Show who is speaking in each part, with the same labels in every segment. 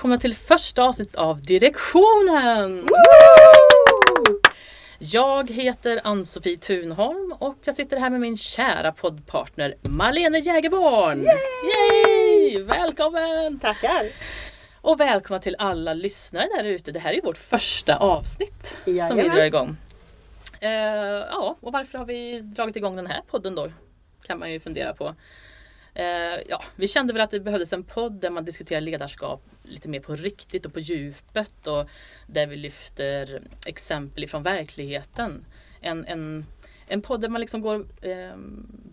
Speaker 1: Välkomna till första avsnittet av Direktionen! Jag heter Ann-Sofie Thunholm och jag sitter här med min kära poddpartner Marlene Jägerborn. Yay! Välkommen!
Speaker 2: Tackar!
Speaker 1: Och välkomna till alla lyssnare där ute. Det här är vårt första avsnitt som vi
Speaker 2: Jajamän.
Speaker 1: drar igång. Eh, ja, och varför har vi dragit igång den här podden då? Kan man ju fundera på. Eh, ja, vi kände väl att det behövdes en podd där man diskuterar ledarskap lite mer på riktigt och på djupet och där vi lyfter exempel ifrån verkligheten. En, en, en podd där man liksom går eh,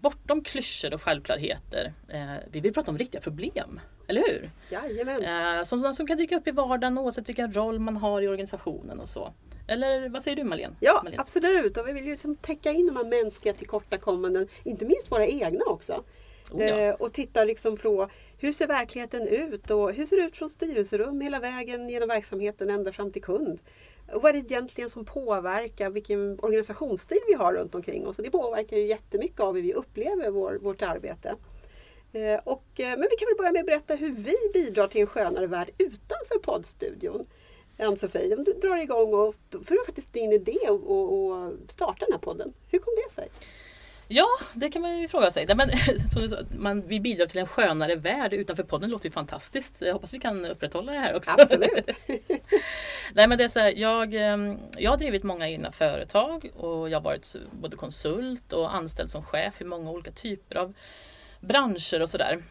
Speaker 1: bortom klyschor och självklarheter. Eh, vi vill prata om riktiga problem, eller hur?
Speaker 2: Jajamän.
Speaker 1: Eh, som, som kan dyka upp i vardagen oavsett vilken roll man har i organisationen och så. Eller vad säger du Marlene?
Speaker 2: Ja,
Speaker 1: Marlene?
Speaker 2: absolut. Och vi vill ju liksom täcka in de här mänskliga tillkortakommanden, inte minst våra egna också.
Speaker 1: Oh, ja.
Speaker 2: Eh, och titta liksom på hur ser verkligheten ut och hur ser det ut från styrelserum hela vägen genom verksamheten ända fram till kund. Och vad är det egentligen som påverkar vilken organisationsstil vi har runt omkring oss? Och det påverkar ju jättemycket av hur vi upplever vår, vårt arbete. Eh, och, eh, men vi kan väl börja med att berätta hur vi bidrar till en skönare värld utanför poddstudion. Ann-Sofie, om du drar igång och för det var faktiskt din idé att starta den här podden. Hur kom det sig?
Speaker 1: Ja, det kan man ju fråga sig. Nej, Men, som du sa, man, vi bidrar till en skönare värld utanför podden. låter ju fantastiskt. Jag hoppas vi kan upprätthålla det här också.
Speaker 2: Absolut.
Speaker 1: Nej, men det är så här, jag, ehm, jag har drivit många egna företag och jag har varit både konsult och anställd som chef i många olika typer av branscher och sådär.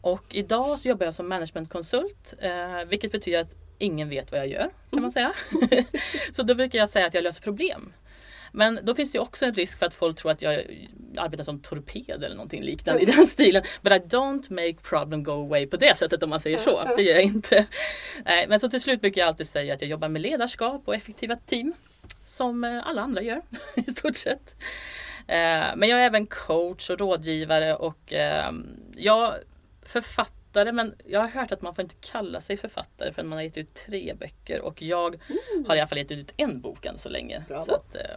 Speaker 1: Och idag så jobbar jag som managementkonsult, eh, vilket betyder att ingen vet vad jag gör kan man säga. så då brukar jag säga att jag löser problem. Men då finns det också en risk för att folk tror att jag arbetar som torped eller någonting liknande i den stilen. But I don't make problem go away på det sättet om man säger så. Det gör jag inte. Men så till slut brukar jag alltid säga att jag jobbar med ledarskap och effektiva team. Som eh, alla andra gör i stort sett. Eh, Men jag är även coach och rådgivare och eh, jag författare men jag har hört att man får inte kalla sig författare förrän man har gett ut tre böcker och jag har i alla fall gett ut en bok än så länge.
Speaker 2: Bravo.
Speaker 1: Så att, eh, eh,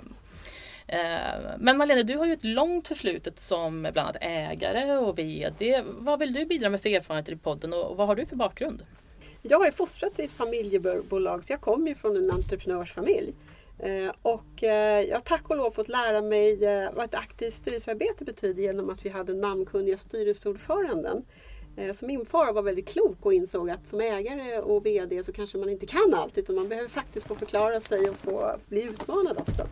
Speaker 1: Eh, men Malene, du har ju ett långt förflutet som bland annat ägare och VD. Vad vill du bidra med för erfarenheter i podden och vad har du för bakgrund?
Speaker 2: Jag är fostrad i ett familjebolag så jag kommer ju från en entreprenörsfamilj. Eh, och eh, jag har tack och lov fått lära mig vad ett aktivt styrelsearbete betyder genom att vi hade namnkunniga styrelseordföranden. Så min far var väldigt klok och insåg att som ägare och VD så kanske man inte kan allt utan man behöver faktiskt få förklara sig och få bli utmanad också.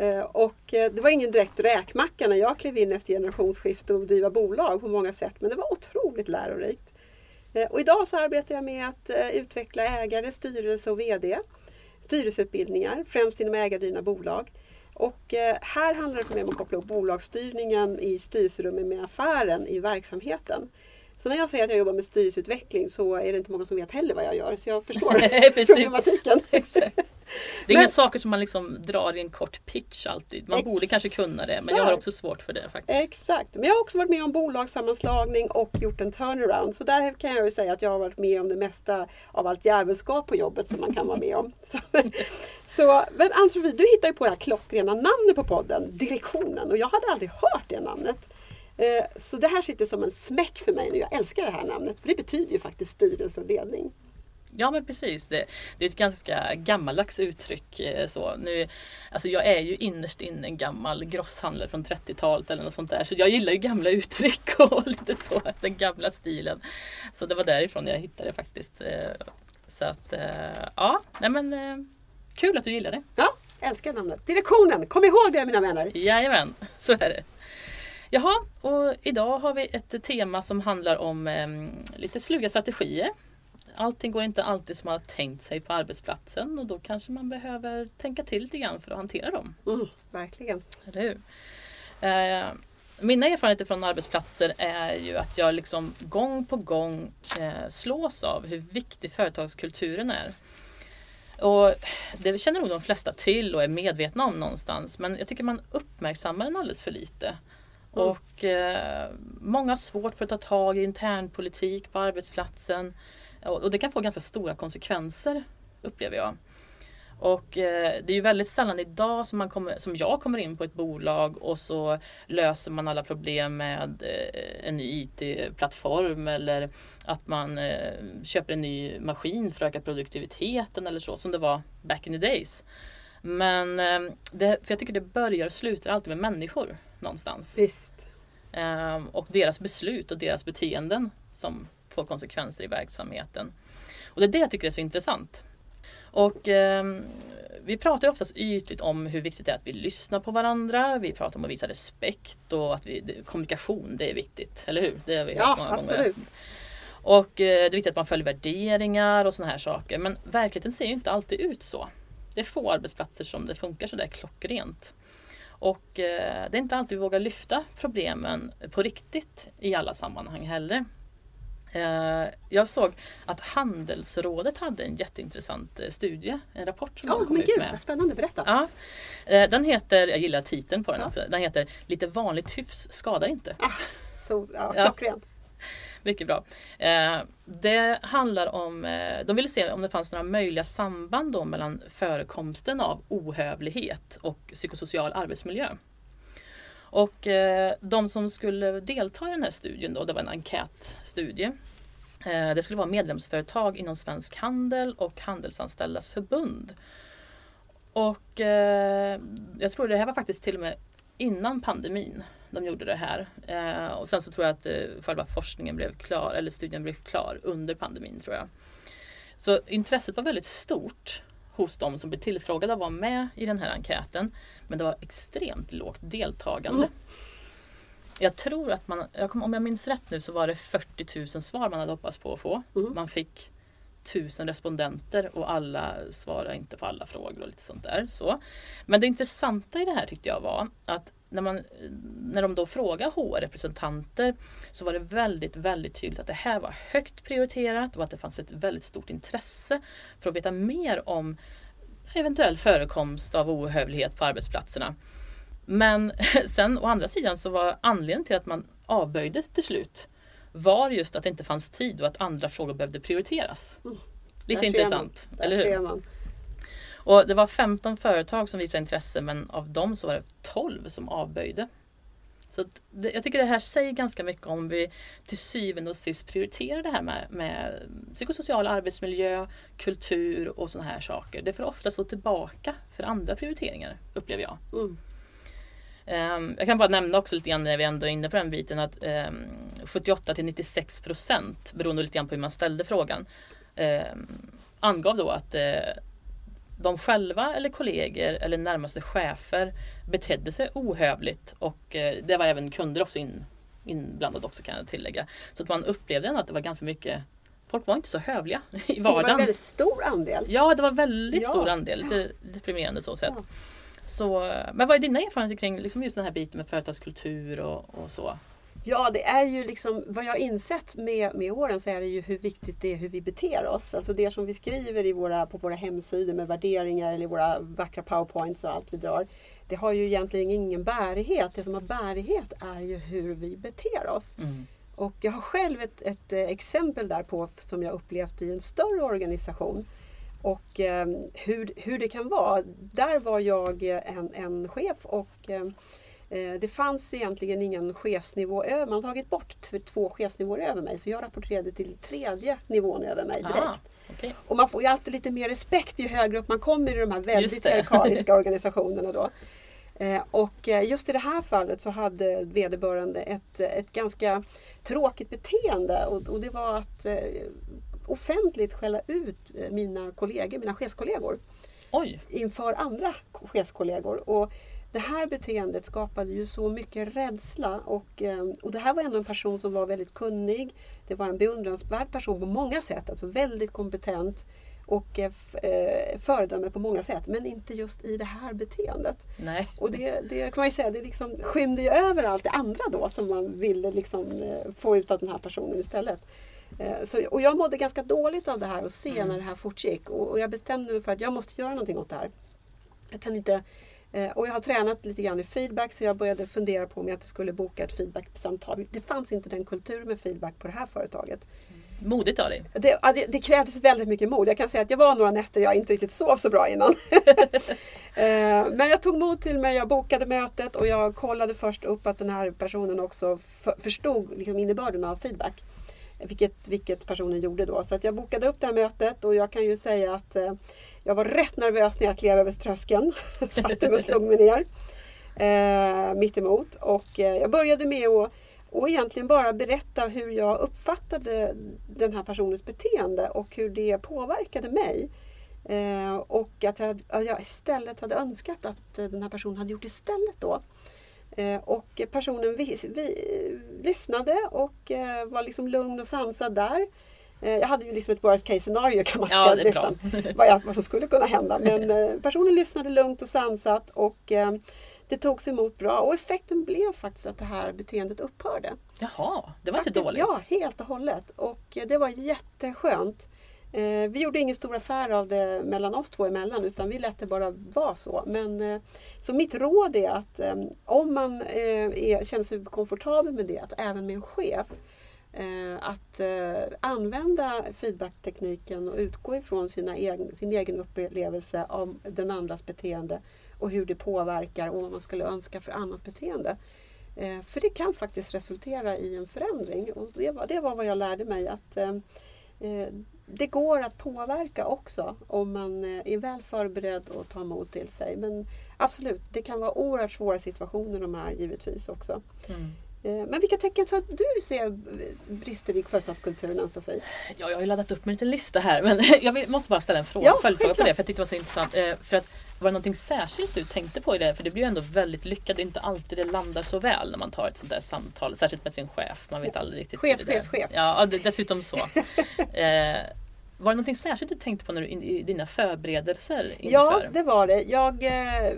Speaker 2: Eh, och eh, det var ingen direkt räkmacka när jag klev in efter generationsskifte och driva bolag på många sätt men det var otroligt lärorikt. Eh, och idag så arbetar jag med att utveckla ägare, styrelse och VD. Styrelseutbildningar, främst inom ägardrivna bolag. Och här handlar det för mig om att koppla upp bolagsstyrningen i styrelserummet med affären i verksamheten. Så när jag säger att jag jobbar med styrelseutveckling så är det inte många som vet heller vad jag gör. Så jag förstår problematiken.
Speaker 1: Exakt. Det är inga
Speaker 2: Men-
Speaker 1: saker som man liksom drar i en kort pitch alltid. Man borde kanske kunna det men jag har
Speaker 2: Exakt.
Speaker 1: också svårt för det faktiskt.
Speaker 2: Exakt, men jag har också varit med om bolagssammanslagning och gjort en turnaround. Så där kan jag ju säga att jag har varit med om det mesta av allt djävulskap på jobbet som man kan vara med om. Så, så, men Ann-Sofie, du hittar ju på det här klockrena namnet på podden, Direktionen. Och jag hade aldrig hört det namnet. Eh, Så det här sitter som en smäck för mig nu. Jag älskar det här namnet. För det betyder ju faktiskt styrelse och ledning.
Speaker 1: Ja men precis. Det, det är ett ganska gammaldags uttryck. eh, Så. Nu, alltså jag är ju innerst inne en gammal grosshandlare från 30-talet eller något sånt där. Så jag gillar ju gamla uttryck och lite så, den gamla stilen. Så det var därifrån jag hittade det faktiskt. Eh, Så att ja, nej men kul att du gillar det.
Speaker 2: Ja, älskar namnet. Direktionen, kom ihåg det mina vänner.
Speaker 1: Jajamän, så är det. Jaha, och idag har vi ett tema som handlar om eh, lite sluga strategier. Allting går inte alltid som man har tänkt sig på arbetsplatsen och då kanske man behöver tänka till lite grann för att hantera dem.
Speaker 2: Mm, verkligen.
Speaker 1: Eller hur? Eh, mina erfarenheter från arbetsplatser är ju att jag liksom gång på gång eh, slås av hur viktig företagskulturen är. Och det känner nog de flesta till och är medvetna om någonstans men jag tycker man uppmärksammar den alldeles för lite.
Speaker 2: Mm.
Speaker 1: Och eh, många har svårt för att ta tag i internpolitik på arbetsplatsen. Och, och det kan få ganska stora konsekvenser upplever jag. Och eh, det är ju väldigt sällan idag som, man kommer, som jag kommer in på ett bolag och så löser man alla problem med eh, en ny IT-plattform eller att man eh, köper en ny maskin för att öka produktiviteten eller så som det var back in the days. Men eh, det, för jag tycker det börjar och slutar alltid med människor någonstans.
Speaker 2: Visst.
Speaker 1: Ehm, och deras beslut och deras beteenden som får konsekvenser i verksamheten. Och det är det jag tycker är så intressant. Och ehm, vi pratar ju oftast ytligt om hur viktigt det är att vi lyssnar på varandra. Vi pratar om att visa respekt och att vi, kommunikation, det är viktigt. Eller hur? Det har vi hört
Speaker 2: Ja,
Speaker 1: många
Speaker 2: absolut.
Speaker 1: gånger. Och eh, det är viktigt att man följer värderingar och sådana här saker. Men verkligheten ser ju inte alltid ut så. Det är få arbetsplatser som det funkar så där klockrent. Och eh, det är inte alltid vi vågar lyfta problemen på riktigt i alla sammanhang heller. Eh, jag såg att Handelsrådet hade en jätteintressant eh, studie, en rapport som
Speaker 2: Ja,
Speaker 1: de kom
Speaker 2: men
Speaker 1: ut
Speaker 2: gud
Speaker 1: med.
Speaker 2: spännande. Berätta.
Speaker 1: Ja, eh, den heter, jag gillar titeln på den
Speaker 2: Ja.
Speaker 1: också, den heter Lite vanligt hyfs skadar inte.
Speaker 2: Så, ja,
Speaker 1: Ja.
Speaker 2: klockrent.
Speaker 1: Mycket bra. Eh, det handlar om, eh, de ville se om det fanns några möjliga samband då mellan förekomsten av ohövlighet och psykosocial arbetsmiljö. Och eh, de som skulle delta i den här studien då, det var en enkätstudie. Eh, det skulle vara medlemsföretag inom Svensk Handel och Handelsanställdas förbund. Och eh, jag tror det här var faktiskt till och med innan pandemin de gjorde det här. Eh, och sen så tror jag att eh, själva forskningen blev klar, eller studien blev klar under pandemin tror jag. Så intresset var väldigt stort hos de som blev tillfrågade att vara med i den här enkäten. Men det var extremt lågt deltagande.
Speaker 2: Mm.
Speaker 1: Jag tror att man, om jag minns rätt nu så var det 40 000 svar man hade hoppats på att få.
Speaker 2: Mm.
Speaker 1: Man fick tusen respondenter och alla svarar inte på alla frågor och lite sånt där. Så. Men det intressanta i det här tyckte jag var att när, man, när de då frågade HR-representanter så var det väldigt, väldigt tydligt att det här var högt prioriterat och att det fanns ett väldigt stort intresse för att veta mer om eventuell förekomst av ohövlighet på arbetsplatserna. Men sen å andra sidan så var anledningen till att man avböjde till slut var just att det inte fanns tid och att andra frågor behövde prioriteras.
Speaker 2: Mm.
Speaker 1: Lite
Speaker 2: Där
Speaker 1: intressant, eller hur? Och det var 15 företag som visade intresse men av dem så var det 12 som avböjde. Så det, jag tycker det här säger ganska mycket om vi till syvende och sist prioriterar det här med, med psykosocial arbetsmiljö, kultur och sådana här saker. Det får ofta stå tillbaka för andra prioriteringar upplever jag.
Speaker 2: Mm.
Speaker 1: Ehm, jag kan bara nämna också lite grann när vi ändå är inne på den biten att ehm, 78 till 96 procent beroende lite grann på hur man ställde frågan ehm, angav då att eh, de själva eller kollegor eller närmaste chefer betedde sig ohövligt och eh, det var även kunder också in, inblandade också kan jag tillägga. Så att man upplevde ändå att det var ganska mycket Folk var inte så hövliga i
Speaker 2: Det var en
Speaker 1: vardagen.
Speaker 2: väldigt stor andel.
Speaker 1: Ja, det var väldigt
Speaker 2: Ja.
Speaker 1: stor andel. Lite deprimerande så sett.
Speaker 2: Ja.
Speaker 1: Så, men vad är dina erfarenheter kring liksom just den här biten med företagskultur och, och så?
Speaker 2: Ja, det är ju liksom vad jag insett med, med åren så är det ju hur viktigt det är hur vi beter oss. Alltså det som vi skriver i våra, på våra hemsidor med värderingar eller våra vackra powerpoints och allt vi drar. Det har ju egentligen ingen bärighet. Det som har bärighet är ju hur vi beter oss.
Speaker 1: Mm.
Speaker 2: Och jag har själv ett, ett eh, exempel där på som jag upplevt i en större organisation. Och eh, hur, hur det kan vara. Där var jag eh, en, en chef och eh, eh, det fanns egentligen ingen chefsnivå över. Man har tagit bort två chefsnivåer över mig så jag rapporterade till tredje nivån över mig direkt.
Speaker 1: Ah, okej.
Speaker 2: Och man får ju alltid lite mer respekt ju högre upp man kommer i de här väldigt hierarkiska organisationerna. Då. Eh, Och just i det här fallet så hade vederbörande ett, ett ganska tråkigt beteende och, och det var att offentligt skälla ut eh, mina kollegor, mina chefskollegor
Speaker 1: Oj,
Speaker 2: inför andra chefskollegor. Och det här beteendet skapade ju så mycket rädsla och, eh, och det här var ändå en person som var väldigt kunnig. Det var en beundransvärd person på många sätt, alltså väldigt kompetent och eh, föredöme på många sätt, men inte just i det här beteendet.
Speaker 1: nej.
Speaker 2: Och det, det kan man ju säga, det liksom skymde ju över allt det andra då som man ville liksom få ut av den här personen istället. Eh, Så, och jag mådde ganska dåligt av det här och se
Speaker 1: Mm.
Speaker 2: när det här fortgick. Och, och jag bestämde mig för att jag måste göra någonting åt det här. Jag kan inte, eh, och jag har tränat lite grann i feedback så jag började fundera på om jag inte skulle boka ett feedbacksamtal. Det fanns inte den kulturen med feedback på det här företaget.
Speaker 1: modigt av dig.
Speaker 2: Det, det, det krävdes väldigt mycket mod. Jag kan säga att jag var några nätter jag inte riktigt sov så bra innan. Eh, Men jag tog mod till mig, jag bokade mötet och jag kollade först upp att den här personen också för, förstod liksom innebörden av feedback. Vilket, vilket personen gjorde då. Så att jag bokade upp det här mötet och jag kan ju säga att eh, jag var rätt nervös när jag klev över tröskeln. Satte mig och slog mig ner eh, mitt emot. Och eh, jag började med att och egentligen bara berätta hur jag uppfattade den här personens beteende och hur det påverkade mig. Eh, och att jag, att jag istället hade önskat att den här personen hade gjort istället då. Eh, och personen vi, vi, lyssnade och eh, var liksom lugn och sansad där. Eh, jag hade ju liksom ett worst case scenario kan man
Speaker 1: Ja,
Speaker 2: säga
Speaker 1: bra.
Speaker 2: nästan. Vad, jag, vad som skulle kunna hända. Men personen lyssnade lugnt och sansat och det togs emot bra och effekten blev faktiskt att det här beteendet upphörde.
Speaker 1: Jaha, det var
Speaker 2: Faktiskt,
Speaker 1: inte dåligt.
Speaker 2: Ja, helt och hållet. Och det var jätteskönt. Eh, vi gjorde ingen stor affär av det mellan oss två emellan utan vi lät det bara vara så. Men, eh, så mitt råd är att eh, om man eh, är, känner sig komfortabel med det, att även med en chef, eh, att eh, använda feedbacktekniken och utgå ifrån sina egen, sin egen upplevelse av den andras beteende och hur det påverkar och vad man skulle önska för annat beteende. För det kan faktiskt resultera i en förändring och det var, det var vad jag lärde mig att det går att påverka också om man eh, är väl förberedd och tar mod till sig. Men absolut, det kan vara oerhört svåra situationer de här givetvis också.
Speaker 1: Mm.
Speaker 2: Eh, Men vilka tecken så att du ser brister i företagskulturen Ann-Sofie?
Speaker 1: Ja, jag har ju laddat upp med en liten lista här men jag vill, måste bara ställa en fråga,
Speaker 2: Ja,
Speaker 1: följdfråga på det för jag tyckte det var så intressant. Eh, för att, var det någonting särskilt du tänkte på i det? För det blir ju ändå väldigt lyckat. Det är inte alltid det landar så väl när man tar ett sånt där samtal. Särskilt med sin chef. Man vet aldrig riktigt. Är.
Speaker 2: chefs, chef.
Speaker 1: Ja, dessutom så. eh, var det någonting särskilt du tänkte på när du, i dina förberedelser inför?
Speaker 2: Ja, det var det. Jag eh,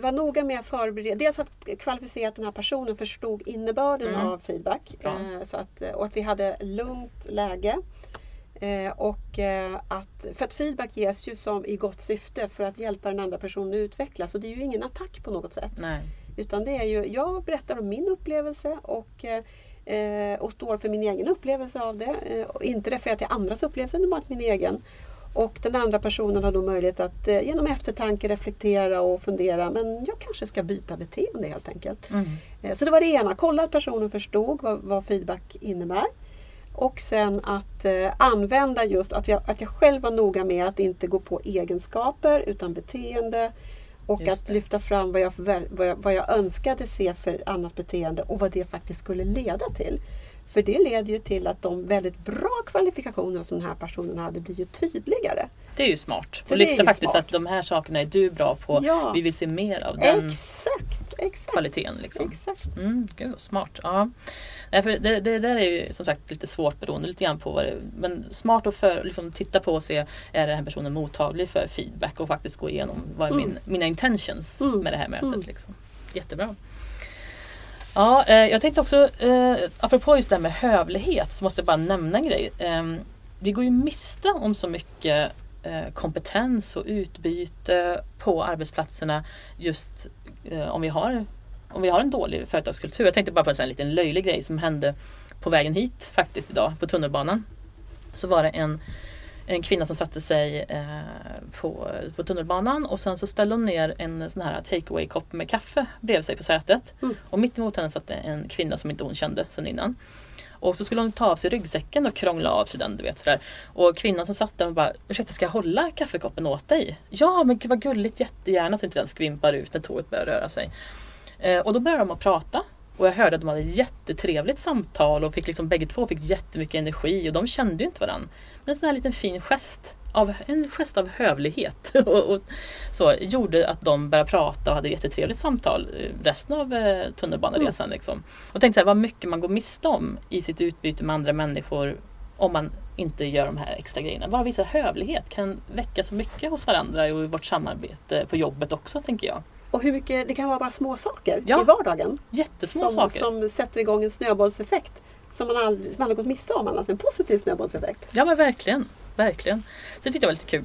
Speaker 2: var noga med att förbereda, dels att kvalificera att den här personen förstod innebörden
Speaker 1: Mm.
Speaker 2: av feedback. Eh, så att, och att vi hade lugnt läge. Eh, och eh, att, för att feedback ges ju som i gott syfte för att hjälpa den andra personen att utvecklas. Så det är ju ingen attack på något sätt.
Speaker 1: Nej.
Speaker 2: Utan det är ju, jag berättar om min upplevelse och, eh, och står för min egen upplevelse av det. Eh, och inte refererar till andras upplevelse, utan bara till min egen. Och den andra personen har då möjlighet att eh, genom eftertanke reflektera och fundera, men jag kanske ska byta beteende helt enkelt.
Speaker 1: Mm.
Speaker 2: Eh, Så det var det ena, kolla att personen förstod vad, vad feedback innebär. Och sen att eh, använda just att jag, att jag själv var noga med att inte gå på egenskaper utan beteende. Och
Speaker 1: Just
Speaker 2: att
Speaker 1: det.
Speaker 2: lyfta fram vad jag, vad, jag, vad jag önskade se för annat beteende och vad det faktiskt skulle leda till. För det leder ju till att de väldigt bra kvalifikationerna som den här personen hade blir ju tydligare.
Speaker 1: Det är ju smart.
Speaker 2: Så
Speaker 1: Och lyfta faktiskt
Speaker 2: smart.
Speaker 1: att de här sakerna är du bra på.
Speaker 2: Ja.
Speaker 1: Vi vill se mer av den
Speaker 2: Exakt, exakt.
Speaker 1: kvaliteten. Liksom.
Speaker 2: exakt.
Speaker 1: Mm, gud vad smart. Ja. Nej, för det, det där är ju som sagt lite svårt beroende lite grann på vad det Men smart att för, liksom, titta på och se är den här personen mottaglig för feedback och faktiskt gå igenom vad är
Speaker 2: Mm.
Speaker 1: min, mina intentions
Speaker 2: Mm.
Speaker 1: med det här mötet.
Speaker 2: Mm.
Speaker 1: Liksom. Jättebra. Ja, eh, jag tänkte också, eh, apropå just det här med hövlighet, så måste jag bara nämna en grej. Eh, vi går ju miste om så mycket kompetens och utbyte på arbetsplatserna just eh, om vi har om vi har en dålig företagskultur. Jag tänkte bara på en sån liten löjlig grej som hände på vägen hit faktiskt idag på tunnelbanan. Så var det en, en kvinna som satte sig eh, på, på tunnelbanan och sen så ställde hon ner en sån här take away kopp med kaffe bredvid sig på sätet.
Speaker 2: Mm.
Speaker 1: Och mitt emot henne satt en kvinna som inte hon kände sedan innan. Och så skulle hon ta av sig ryggsäcken och krångla av sig den. Du vet, sådär. Och kvinnan som satt där och bara Ursäkta ska jag hålla kaffekoppen åt dig? Ja men gud vad gulligt jättegärna så inte den skvimpar ut när tåget börjar röra sig. Eh, och då började de att prata. Och jag hörde att de hade ett jättetrevligt samtal och fick liksom, bägge två fick jättemycket energi och de kände ju inte varandra. Men en sån här liten fin gest av, en gest av hövlighet och, och så gjorde att de började prata och hade ett jättetrevligt samtal eh, resten av eh, tunnelbaneresan. Liksom. Och tänkte så här, vad mycket man går miste om i sitt utbyte med andra människor om man inte gör de här extra grejerna. Bara visa hövlighet kan väcka så mycket hos varandra och i vårt samarbete på jobbet också tänker jag.
Speaker 2: Och hur mycket, det kan vara bara små saker
Speaker 1: Ja.
Speaker 2: i vardagen.
Speaker 1: Jättesmå
Speaker 2: som,
Speaker 1: saker.
Speaker 2: som sätter igång en snöbollseffekt. Som man aldrig, som man aldrig gått miste om annars. En positiv snöbollseffekt.
Speaker 1: Ja men verkligen verkligen. Så det tyckte jag var lite kul.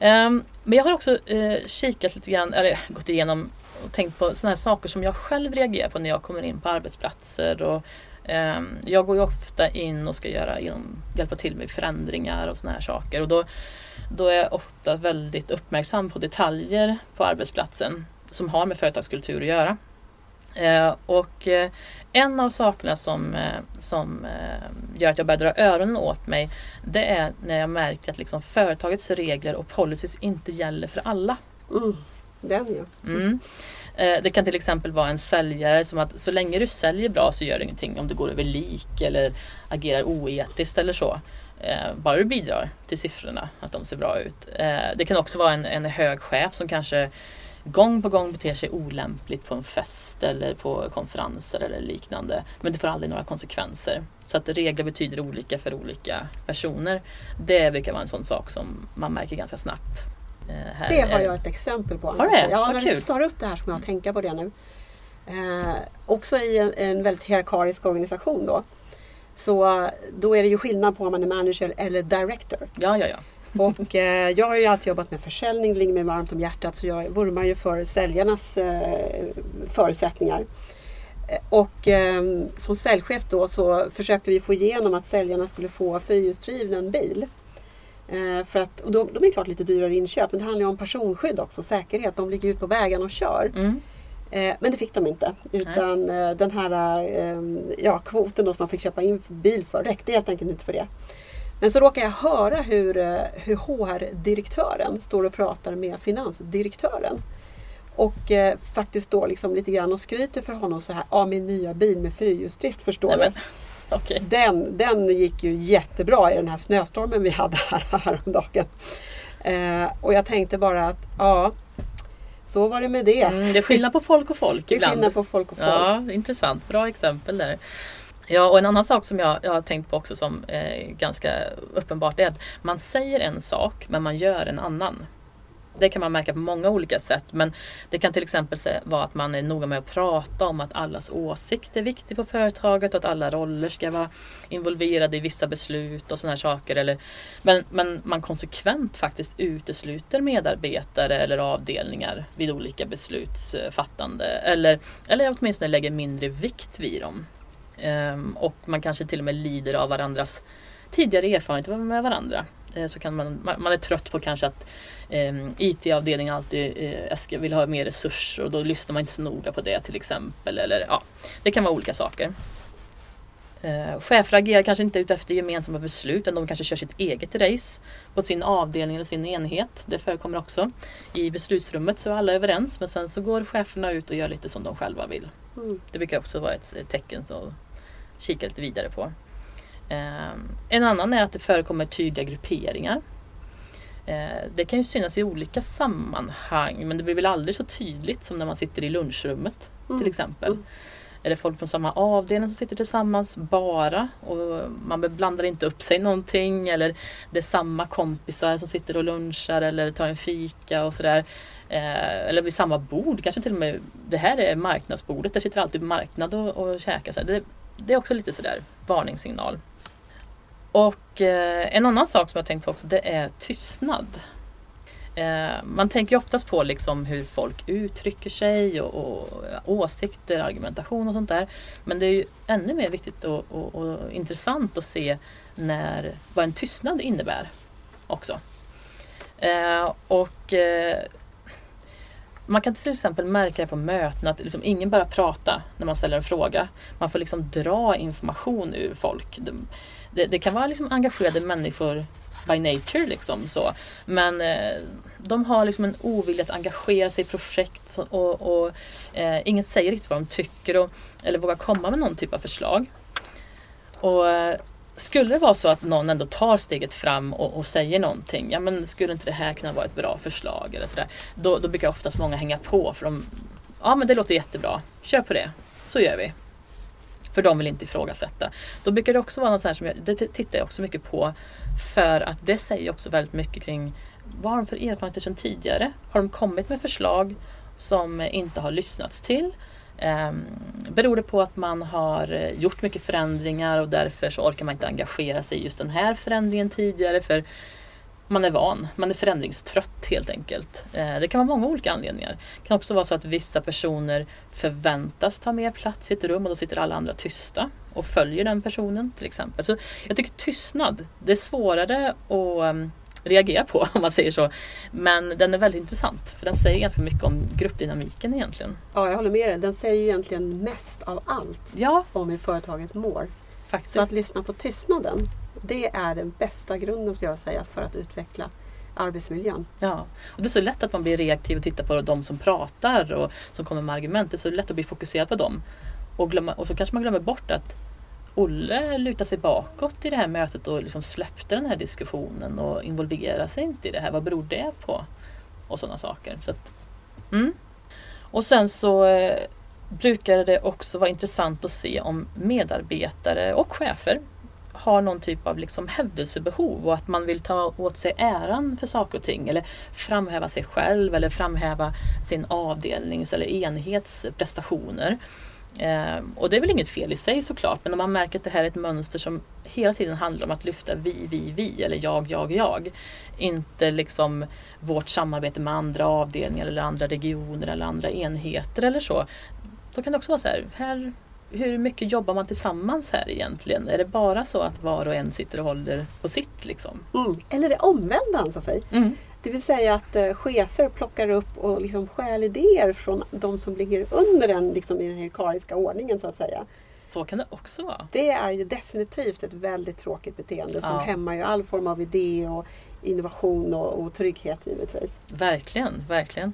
Speaker 1: Um, men jag har också uh, kikat lite grann, eller gått igenom och tänkt på sådana här saker som jag själv reagerar på när jag kommer in på arbetsplatser och um, jag går ju ofta in och ska göra, hjälpa till med förändringar och sådana här saker. Och då, då är jag ofta väldigt uppmärksam på detaljer på arbetsplatsen som har med företagskultur att göra. Eh, och eh, en av sakerna som, eh, som gör att jag börjar dra öronen åt mig det är när jag märker att liksom företagets regler och policies inte gäller för alla.
Speaker 2: Mm. Den ja.
Speaker 1: Mm. Det kan till exempel vara en säljare som att så länge du säljer bra så gör det ingenting om du går över lik eller agerar oetiskt eller så. Bara du bidrar till siffrorna, att de ser bra ut. Det kan också vara en, en hög chef som kanske gång på gång beter sig olämpligt på en fest eller på konferenser eller liknande. Men det får aldrig några konsekvenser. Så att regler betyder olika för olika personer. Det brukar vara en sån sak som man märker ganska snabbt.
Speaker 2: Eh, det har jag ett exempel på.
Speaker 1: Har du det?
Speaker 2: Ja, när du tar upp det här som jag tänker på det nu. Eh, också i en, en väldigt hierarkisk organisation då. Så då är det ju skillnad på om man är manager eller director.
Speaker 1: Ja, ja, ja.
Speaker 2: Och eh, jag har ju alltid jobbat med försäljning, det ligger mig varmt om hjärtat så jag vurmar ju för säljarnas eh, förutsättningar. Eh, och eh, som säljchef då så försökte vi få igenom att säljarna skulle få fyrhjulsdriven bil. Eh, för att, och de, de är klart lite dyrare inköp men det handlar ju om personskydd också, säkerhet. De ligger ute på vägarna och kör. Mm. Eh, men det fick de inte. Utan Nej. den här ja, kvoten då som man fick köpa in bil för räckte helt enkelt inte för det. Men så råkar jag höra hur, eh, hur HR-direktören står och pratar med finansdirektören. Och eh, faktiskt då liksom lite grann och skryter för honom så här, ja min nya bil med fyrhjulsdrift förstår du.
Speaker 1: Okay.
Speaker 2: Den, den gick ju jättebra i den här snöstormen vi hade här häromdagen. Eh, och jag tänkte bara att ja, så var det med det.
Speaker 1: Mm, det är skillnad på folk och folk ibland.
Speaker 2: Det är skillnad på folk och folk.
Speaker 1: Ja, intressant. Bra exempel där. Ja, och en annan sak som jag, jag har tänkt på också som är ganska uppenbart är att man säger en sak men man gör en annan. Det kan man märka på många olika sätt men det kan till exempel vara att man är noga med att prata om att allas åsikt är viktig på företaget och att alla roller ska vara involverade i vissa beslut och sådana här saker. Eller, men, men man konsekvent faktiskt utesluter medarbetare eller avdelningar vid olika beslutsfattande eller, eller åtminstone lägger mindre vikt vid dem. Um, och man kanske till och med lider av varandras tidigare erfarenheter med varandra. Uh, så kan man, man är trött på kanske att um, IT-avdelningen alltid uh, vill ha mer resurser och då lyssnar man inte så noga på det till exempel. Eller, ja, det kan vara olika saker. Uh, chefer agerar kanske inte ut efter gemensamma beslut utan de kanske kör sitt eget race på sin avdelning eller sin enhet. Det förekommer också. I beslutsrummet så är alla överens men sen så går cheferna ut och gör lite som de själva vill. Mm. Det brukar också vara ett tecken så kika lite vidare på. Ehm, en annan är att det förekommer tydliga grupperingar. Ehm, det kan ju synas i olika sammanhang men det blir väl aldrig så tydligt som när man sitter i lunchrummet mm. till exempel. Mm. Eller folk från samma avdelning som sitter tillsammans bara och man blandar inte upp sig någonting eller det är samma kompisar som sitter och lunchar eller tar en fika och sådär. Eh, eller vid samma bord, kanske till och med det här är marknadsbordet, där sitter alltid marknad och, och käkar. Så det, det är också lite sådär varningssignal. Och eh, en annan sak som jag tänkt på också det är tystnad. Eh, man tänker ju oftast på liksom hur folk uttrycker sig och, och, åsikter, argumentation och sånt där. Men det är ju ännu mer viktigt och, och, och intressant att se när, vad en tystnad innebär också. Eh, och eh, man kan till exempel märka det på möten att liksom ingen bara pratar när man ställer en fråga. Man får liksom dra information ur folk. Det, det kan vara liksom engagerade människor by nature. Liksom, så. Men eh, de har liksom en ovilja att engagera sig i projekt och, och eh, ingen säger riktigt vad de tycker och, eller vågar komma med någon typ av förslag. Och eh, skulle det vara så att någon ändå tar steget fram och, och, säger någonting, ja men skulle inte det här kunna vara ett bra förslag eller sådär. Då, då brukar oftast många hänga på för de, ja men det låter jättebra, kör på det, så gör vi. För de vill inte ifrågasätta. Då brukar det också vara något sånt som jag, det tittar jag också mycket på för att det säger också väldigt mycket kring vad har de för erfarenheter sedan tidigare? Har de kommit med förslag som inte har lyssnats till? Um, beror det på att man har eh, gjort mycket förändringar och därför så orkar man inte engagera sig i just den här förändringen tidigare för man är van, man är förändringstrött helt enkelt. Uh, det kan vara många olika anledningar. Det kan också vara så att vissa personer förväntas ta mer plats i ett rum och då sitter alla andra tysta. och följer den personen till exempel. Så jag tycker tystnad, det är svårare att ehm, reagera på om man säger så. Men den är väldigt intressant för den säger ganska mycket om gruppdynamiken egentligen.
Speaker 2: Ja, jag håller med dig. Den säger egentligen mest av allt
Speaker 1: Ja,
Speaker 2: om hur företaget mår.
Speaker 1: faktiskt.
Speaker 2: Så att lyssna på tystnaden, det är den bästa grunden skulle jag säga för att utveckla arbetsmiljön.
Speaker 1: Ja, och det är så lätt att man blir reaktiv och tittar på de som pratar och som kommer med argument. Det är så lätt att bli fokuserad på dem. Och, glömma, och så kanske man glömmer bort att Olle lutade sig bakåt i det här mötet och liksom släppte den här diskussionen och involverade sig inte i det här. Vad beror det på? Och sådana saker. Så att, mm. Och sen så eh, brukar det också vara intressant att se om medarbetare och chefer har någon typ av liksom hävdelsebehov och att man vill ta åt sig äran för saker och ting eller framhäva sig själv eller framhäva sin avdelnings eller enhets prestationer. Eh, och det är väl inget fel i sig såklart men om man märker att det här är ett mönster som hela tiden handlar om att lyfta vi, vi, vi eller jag, jag, jag. Inte liksom vårt samarbete med andra avdelningar eller andra regioner eller andra enheter eller så. Då kan det också vara så här, här hur mycket jobbar man tillsammans här egentligen? Är det bara så att var och en sitter och håller på sitt liksom?
Speaker 2: Mm. Eller det omvända Ann-Sofie.
Speaker 1: Mm.
Speaker 2: Det vill säga att eh, chefer plockar upp och liksom stjäl idéer från de som ligger under en liksom, i den hierarkiska ordningen så att säga.
Speaker 1: Så kan det också vara.
Speaker 2: Det är ju definitivt ett väldigt tråkigt beteende som
Speaker 1: Ja.
Speaker 2: hämmar ju all form av idé och innovation och, och trygghet givetvis.
Speaker 1: Verkligen, verkligen.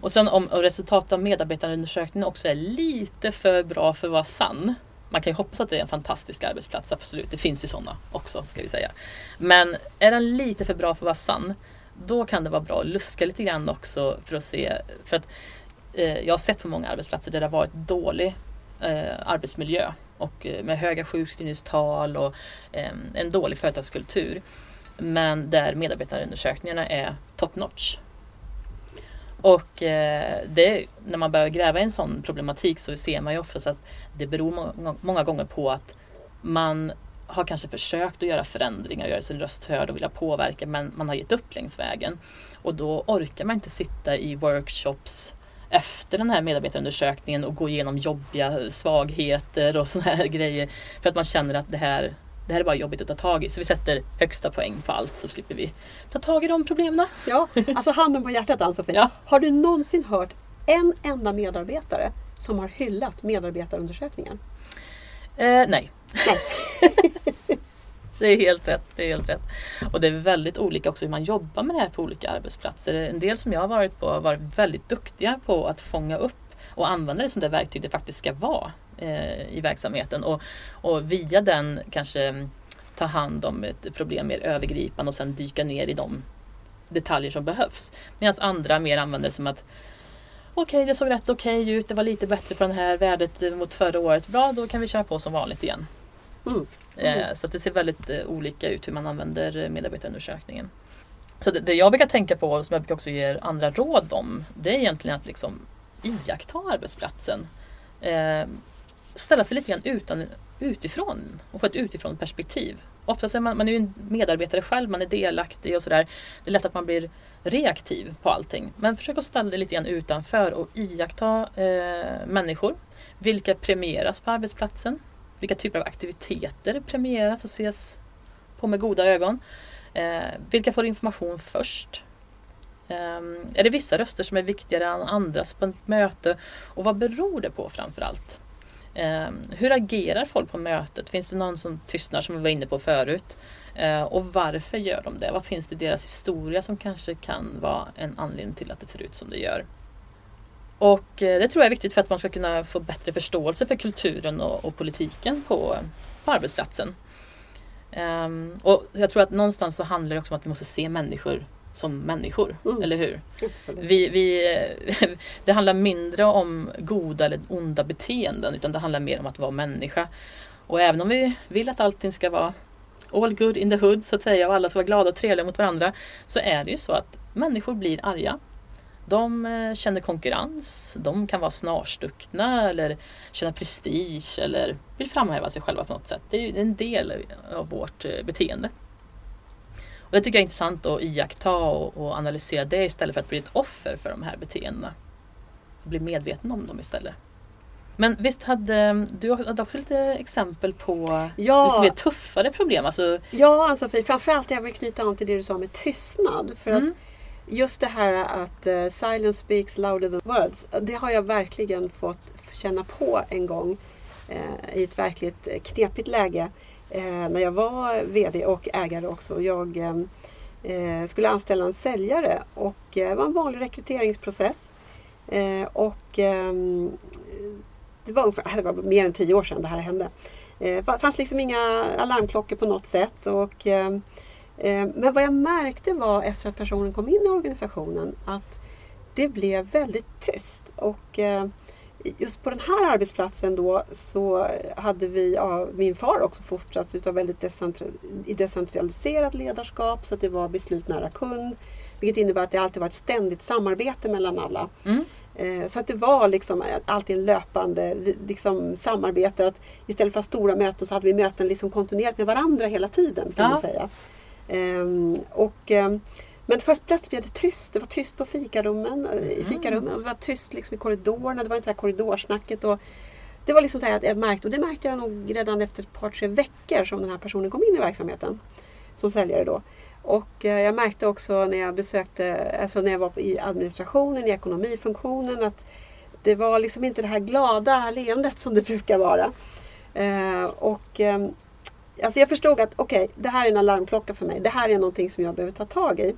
Speaker 1: Och sen om resultatet av medarbetarundersökningen också är lite för bra för att vara sann. Man kan ju hoppas att det är en fantastisk arbetsplats, absolut. Det finns ju sådana också, ska vi säga. Men är den lite för bra för att vara sann, då kan det vara bra att luska lite grann också för att se. För att eh, jag har sett på många arbetsplatser där det har varit dålig eh, arbetsmiljö och eh, med höga sjukskrivningstal och eh, en dålig företagskultur. Men där medarbetarundersökningarna är top notch. Och eh, det, när man börjar gräva i en sån problematik så ser man ju oftast att det beror må många gånger på att man har kanske försökt att göra förändringar, göra sin röst hörd och vilja påverka men man har gett upp längs vägen. Och då orkar man inte sitta i workshops efter den här medarbetarundersökningen och gå igenom jobbiga svagheter och såna här grejer. För att man känner att det här, det här är bara jobbigt att ta tag i. Så vi sätter högsta poäng på allt så slipper vi ta tag i de problemen.
Speaker 2: Ja, alltså handen på hjärtat Ann-Sofie.
Speaker 1: Ja.
Speaker 2: Har du någonsin hört en enda medarbetare som har hyllat medarbetarundersökningar?
Speaker 1: Eh, nej. Det är helt rätt. Det är helt rätt. Och det är väldigt olika också hur man jobbar med det här på olika arbetsplatser. En del som jag har varit på har varit väldigt duktiga på att fånga upp och använda det som det verktyg det faktiskt ska vara eh, i verksamheten. Och, och via den kanske ta hand om ett problem mer övergripande och sen dyka ner i de detaljer som behövs. Medan andra mer använder det som att Okej, det såg rätt okej ut. Det var lite bättre på det här värdet mot förra året. Bra, då kan vi köra på som vanligt igen.
Speaker 2: Mm.
Speaker 1: Eh, Så det ser väldigt eh, olika ut hur man använder eh, medarbetarundersökningen. Så det, det jag brukar tänka på, och som jag brukar också ge andra råd om, det är egentligen att liksom iaktta arbetsplatsen. Eh, ställa sig lite grann utan, utifrån och få ett utifrån perspektiv. Oftast är man, man är ju en medarbetare själv, man är delaktig och sådär. Det är lätt att man blir reaktiv på allting. Men försök att ställa dig lite grann utanför och iaktta eh, människor. Vilka premieras på arbetsplatsen? Vilka typer av aktiviteter premieras och ses på med goda ögon? Eh, vilka får information först? Eh, är det vissa röster som är viktigare än andras på ett möte? Och vad beror det på framför allt? Eh, hur agerar folk på mötet? Finns det någon som tystnar som vi var inne på förut? Eh, och varför gör de det? Vad finns det i deras historia som kanske kan vara en anledning till att det ser ut som det gör? Och eh, det tror jag är viktigt för att man ska kunna få bättre förståelse för kulturen och, och politiken på, på arbetsplatsen. Um, och jag tror att någonstans så handlar det också om att vi måste se människor som människor,
Speaker 2: Mm.
Speaker 1: eller hur?
Speaker 2: Absolut.
Speaker 1: Vi, vi, det handlar mindre om goda eller onda beteenden utan det handlar mer om att vara människa. Och även om vi vill att allting ska vara all good in the hood så att säga och alla ska vara glada och trevliga mot varandra så är det ju så att människor blir arga. De eh, känner konkurrens, de kan vara snarstuckna eller känna prestige eller vill framhäva sig själva på något sätt. Det är ju en del av vårt eh, beteende. Och det tycker jag är intressant att iaktta och, och analysera det istället för att bli ett offer för de här beteendena. Bli medveten om dem istället. Men visst hade du hade också lite exempel på
Speaker 2: Ja.
Speaker 1: lite mer tuffare problem? Alltså,
Speaker 2: Ja, Ann-Sofie, framförallt jag vill knyta an till det du sa med tystnad. För
Speaker 1: Mm.
Speaker 2: att just det här att eh, silence speaks louder than words, det har jag verkligen fått känna på en gång eh, i ett verkligt knepigt läge Eh, när jag var VD och ägare också. Jag eh, skulle anställa en säljare och eh, det var en vanlig rekryteringsprocess. Eh, och ehm, det var, ungefär, det var mer än tio år sedan det här hände. Eh, Det fanns liksom inga alarmklockor på något sätt. Och, ehm, eh, men vad jag märkte var efter att personen kom in i organisationen att det blev väldigt tyst. Och eh, just på den här arbetsplatsen då så hade vi, ja, min far också fostrats utav väldigt i decentraliserat ledarskap så att det var beslut nära kund. Vilket innebär att det alltid var ett ständigt samarbete mellan alla.
Speaker 1: mm.
Speaker 2: Eh, Så att det var liksom alltid en löpande liksom, samarbete. Att istället för stora möten så hade vi möten liksom kontinuerligt med varandra hela tiden kan
Speaker 1: Ja.
Speaker 2: man säga. Ehm, och, ehm, men först plötsligt blev det tyst. Det var tyst på fikarummen. eh, I
Speaker 1: Mm.
Speaker 2: fikarummen. Det var tyst liksom i korridorerna. Det var inte det här korridorsnacket. Och det var liksom så här att jag märkte, och det märkte jag nog redan efter ett par tre veckor som den här personen kom in i verksamheten. Som säljare då. Och eh, jag märkte också när jag besökte, alltså när jag var i administrationen, i ekonomifunktionen att det var liksom inte det här glada leendet som det brukar vara. Eh, och eh, alltså jag förstod att okej, det här är en alarmklocka för mig. Det här är någonting som jag behöver ta tag i.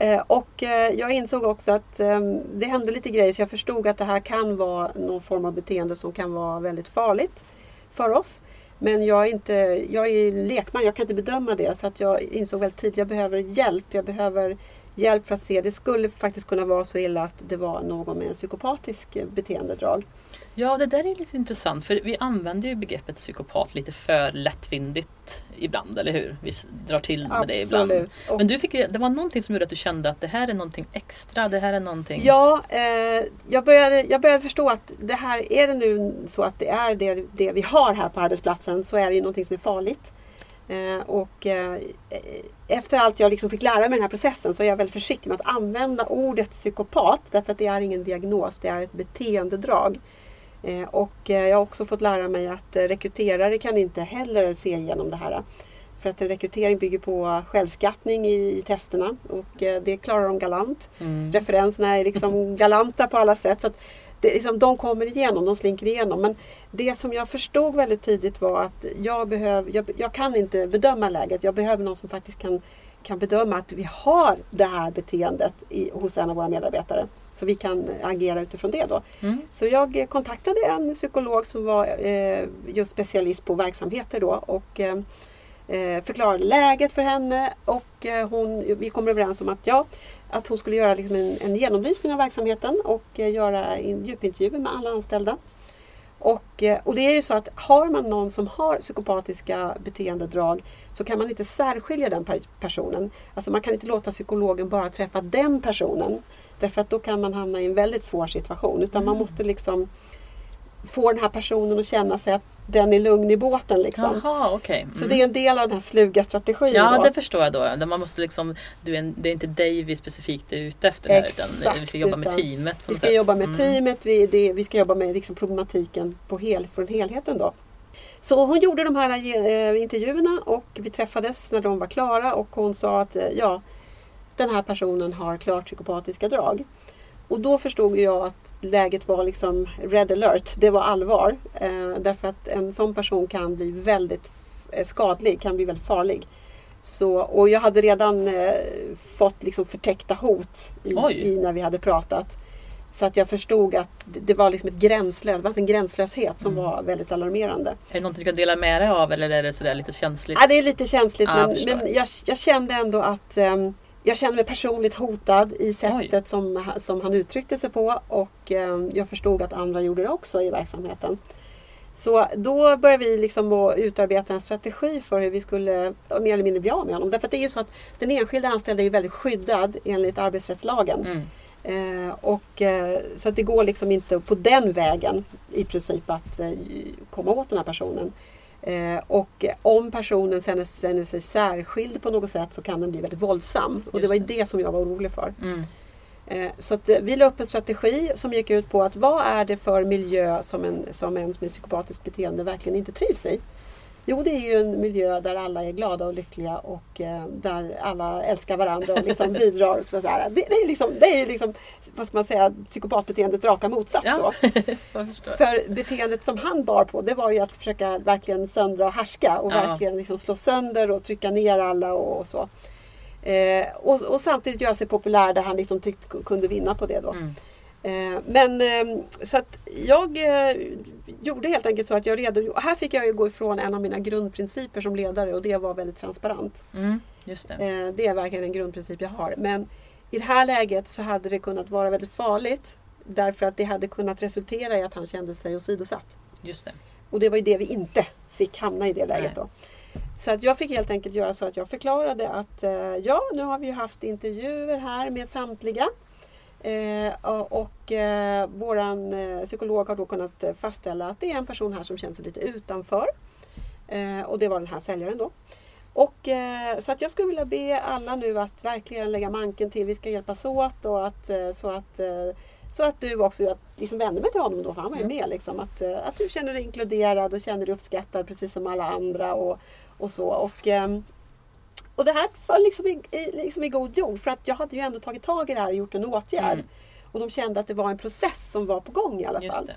Speaker 2: Eh, och eh, jag insåg också att ehm, det hände lite grejer så jag förstod att det här kan vara någon form av beteende som kan vara väldigt farligt för oss. Men jag är, inte, jag är lekman, jag kan inte bedöma det. Så att jag insåg väldigt tidigt att jag behöver hjälp. Jag behöver hjälp för att se. Det skulle faktiskt kunna vara så illa att det var någon med en psykopatisk eh, beteendedrag.
Speaker 1: Ja, det där är lite intressant för vi använder ju begreppet psykopat lite för lättvindigt ibland, eller hur? Vi drar till med det ibland.
Speaker 2: Absolut.
Speaker 1: Men du fick, det var någonting som gjorde att du kände att det här är någonting extra, det här är någonting...
Speaker 2: Ja, eh, jag, började, jag började förstå att det här, är det nu så att det är det, det vi har här på arbetsplatsen så är det ju någonting som är farligt. Eh, och eh, efter allt jag liksom fick lära mig den här processen så är jag väldigt försiktig med att använda ordet psykopat därför att det är ingen diagnos, det är ett beteendedrag. Eh, och eh, jag har också fått lära mig att eh, rekryterare kan inte heller se igenom det här. För att en rekrytering bygger på självskattning i, i testerna och det klarar de galant
Speaker 1: Mm.
Speaker 2: referenserna är liksom galanta på alla sätt. Så att det, liksom, de kommer igenom, de slinker igenom. Men det som jag förstod väldigt tidigt var att jag, behöv, jag, jag kan inte bedöma läget. Jag behöver någon som faktiskt kan, kan bedöma att vi har det här beteendet i, hos en av våra medarbetare. Så vi kan agera utifrån det då.
Speaker 1: Mm.
Speaker 2: Så jag kontaktade en psykolog som var eh, just specialist på verksamheter då och eh, eh, förklarade läget för henne och eh, hon, vi kom överens om att, ja, att hon skulle göra liksom en, en genomlysning av verksamheten och eh, göra in, djupintervjuer med alla anställda. Och, eh, och det är ju så att har man någon som har psykopatiska beteendedrag så kan man inte särskilja den per- personen. Alltså man kan inte låta psykologen bara träffa den personen. Därför att då kan man hamna i en väldigt svår situation. Utan man måste liksom få den här personen att känna sig att den är lugn i båten. Liksom.
Speaker 1: Jaha, okej.
Speaker 2: Så
Speaker 1: Mm.
Speaker 2: det är en del av den här sluga strategin.
Speaker 1: Ja,
Speaker 2: då.
Speaker 1: det förstår jag då. Man måste liksom, du är det är inte dig vi specifikt är ute efter här, utan vi ska jobba med teamet.
Speaker 2: Vi ska
Speaker 1: sätt.
Speaker 2: jobba med
Speaker 1: Mm.
Speaker 2: teamet, vi, det, vi ska jobba med liksom problematiken på hel, från helheten. Då. Så hon gjorde de här eh, intervjuerna och vi träffades när de var klara och hon sa att eh, ja, den här personen har klart psykopatiska drag. Och då förstod jag att läget var liksom red alert, det var allvar. Eh, därför att en sån person kan bli väldigt eh, skadlig, kan bli väldigt farlig. Så, och jag hade redan eh, fått liksom förtäckta hot i, i när vi hade pratat. Så att jag förstod att det det var liksom ett gränslös, det en gränslöshet som
Speaker 1: Mm.
Speaker 2: var väldigt alarmerande.
Speaker 1: Är det någonting du kan dela med dig av eller är det sådär lite känsligt?
Speaker 2: Ja, det är lite känsligt
Speaker 1: jag
Speaker 2: men,
Speaker 1: förstår.
Speaker 2: men jag, jag kände ändå att ehm, jag kände mig personligt hotad i sättet som, som han uttryckte sig på och ehm, jag förstod att andra gjorde det också i verksamheten. Så då började vi liksom att utarbeta en strategi för hur vi skulle mer eller mindre bli av med honom. Därför att det är ju så att den enskilda anställda är väldigt skyddad enligt arbetsrättslagen.
Speaker 1: Mm.
Speaker 2: Eh, och, eh, så att det går liksom inte på den vägen i princip att eh, komma åt den här personen. Eh, och om personen känner, känner sig särskild på något sätt så kan den bli väldigt våldsam. Och det
Speaker 1: Just
Speaker 2: var ju
Speaker 1: det.
Speaker 2: det som jag var orolig för.
Speaker 1: Mm.
Speaker 2: Eh, Så att eh, vi la upp en strategi som gick ut på att vad är det för miljö som en, som en med psykopatiskt beteende verkligen inte trivs i? Jo, det är ju en miljö där alla är glada och lyckliga och eh, där alla älskar varandra och liksom bidrar. Så säga. Det, det är liksom, det är ju liksom, vad ska man säga, psykopatbeteendets raka motsats.
Speaker 1: Ja.
Speaker 2: För beteendet som han bar på det var ju att försöka verkligen söndra och härska och
Speaker 1: Ja.
Speaker 2: verkligen liksom slå sönder och trycka ner alla och, och så. Eh, och, och samtidigt göra sig populär där han liksom tyckte kunde vinna på det då.
Speaker 1: Mm.
Speaker 2: Eh, men eh, så att jag eh, gjorde helt enkelt så att jag redogjorde. Här fick jag ju gå ifrån en av mina grundprinciper som ledare och det var väldigt transparent.
Speaker 1: Mm, just det.
Speaker 2: Det är verkligen en grundprincip jag har. Men i det här läget så hade det kunnat vara väldigt farligt. Därför att det hade kunnat resultera i att han kände sig åsidosatt.
Speaker 1: Just det.
Speaker 2: Och det var ju det vi inte fick hamna i det läget då. Så att jag fick helt enkelt göra så att jag förklarade att ja, nu har vi ju haft intervjuer här med samtliga. Eh, och eh, våran eh, psykolog har då kunnat eh, fastställa att det är en person här som känner sig lite utanför. Eh, och det var den här säljaren då. Och, så att jag skulle vilja be alla nu att verkligen lägga manken till. Vi ska hjälpas åt och att, så att så att du också, jag liksom vände mig till honom då, för han var ju
Speaker 1: Mm.
Speaker 2: med. Liksom, att, att du känner dig inkluderad och känner dig uppskattad precis som alla andra. Och, och så. Och, ehm, och det här föll liksom i, i, liksom i god jord för att jag hade ju ändå tagit tag i det här och gjort en åtgärd.
Speaker 1: Mm.
Speaker 2: Och de kände att det var en process som var på gång i alla fall.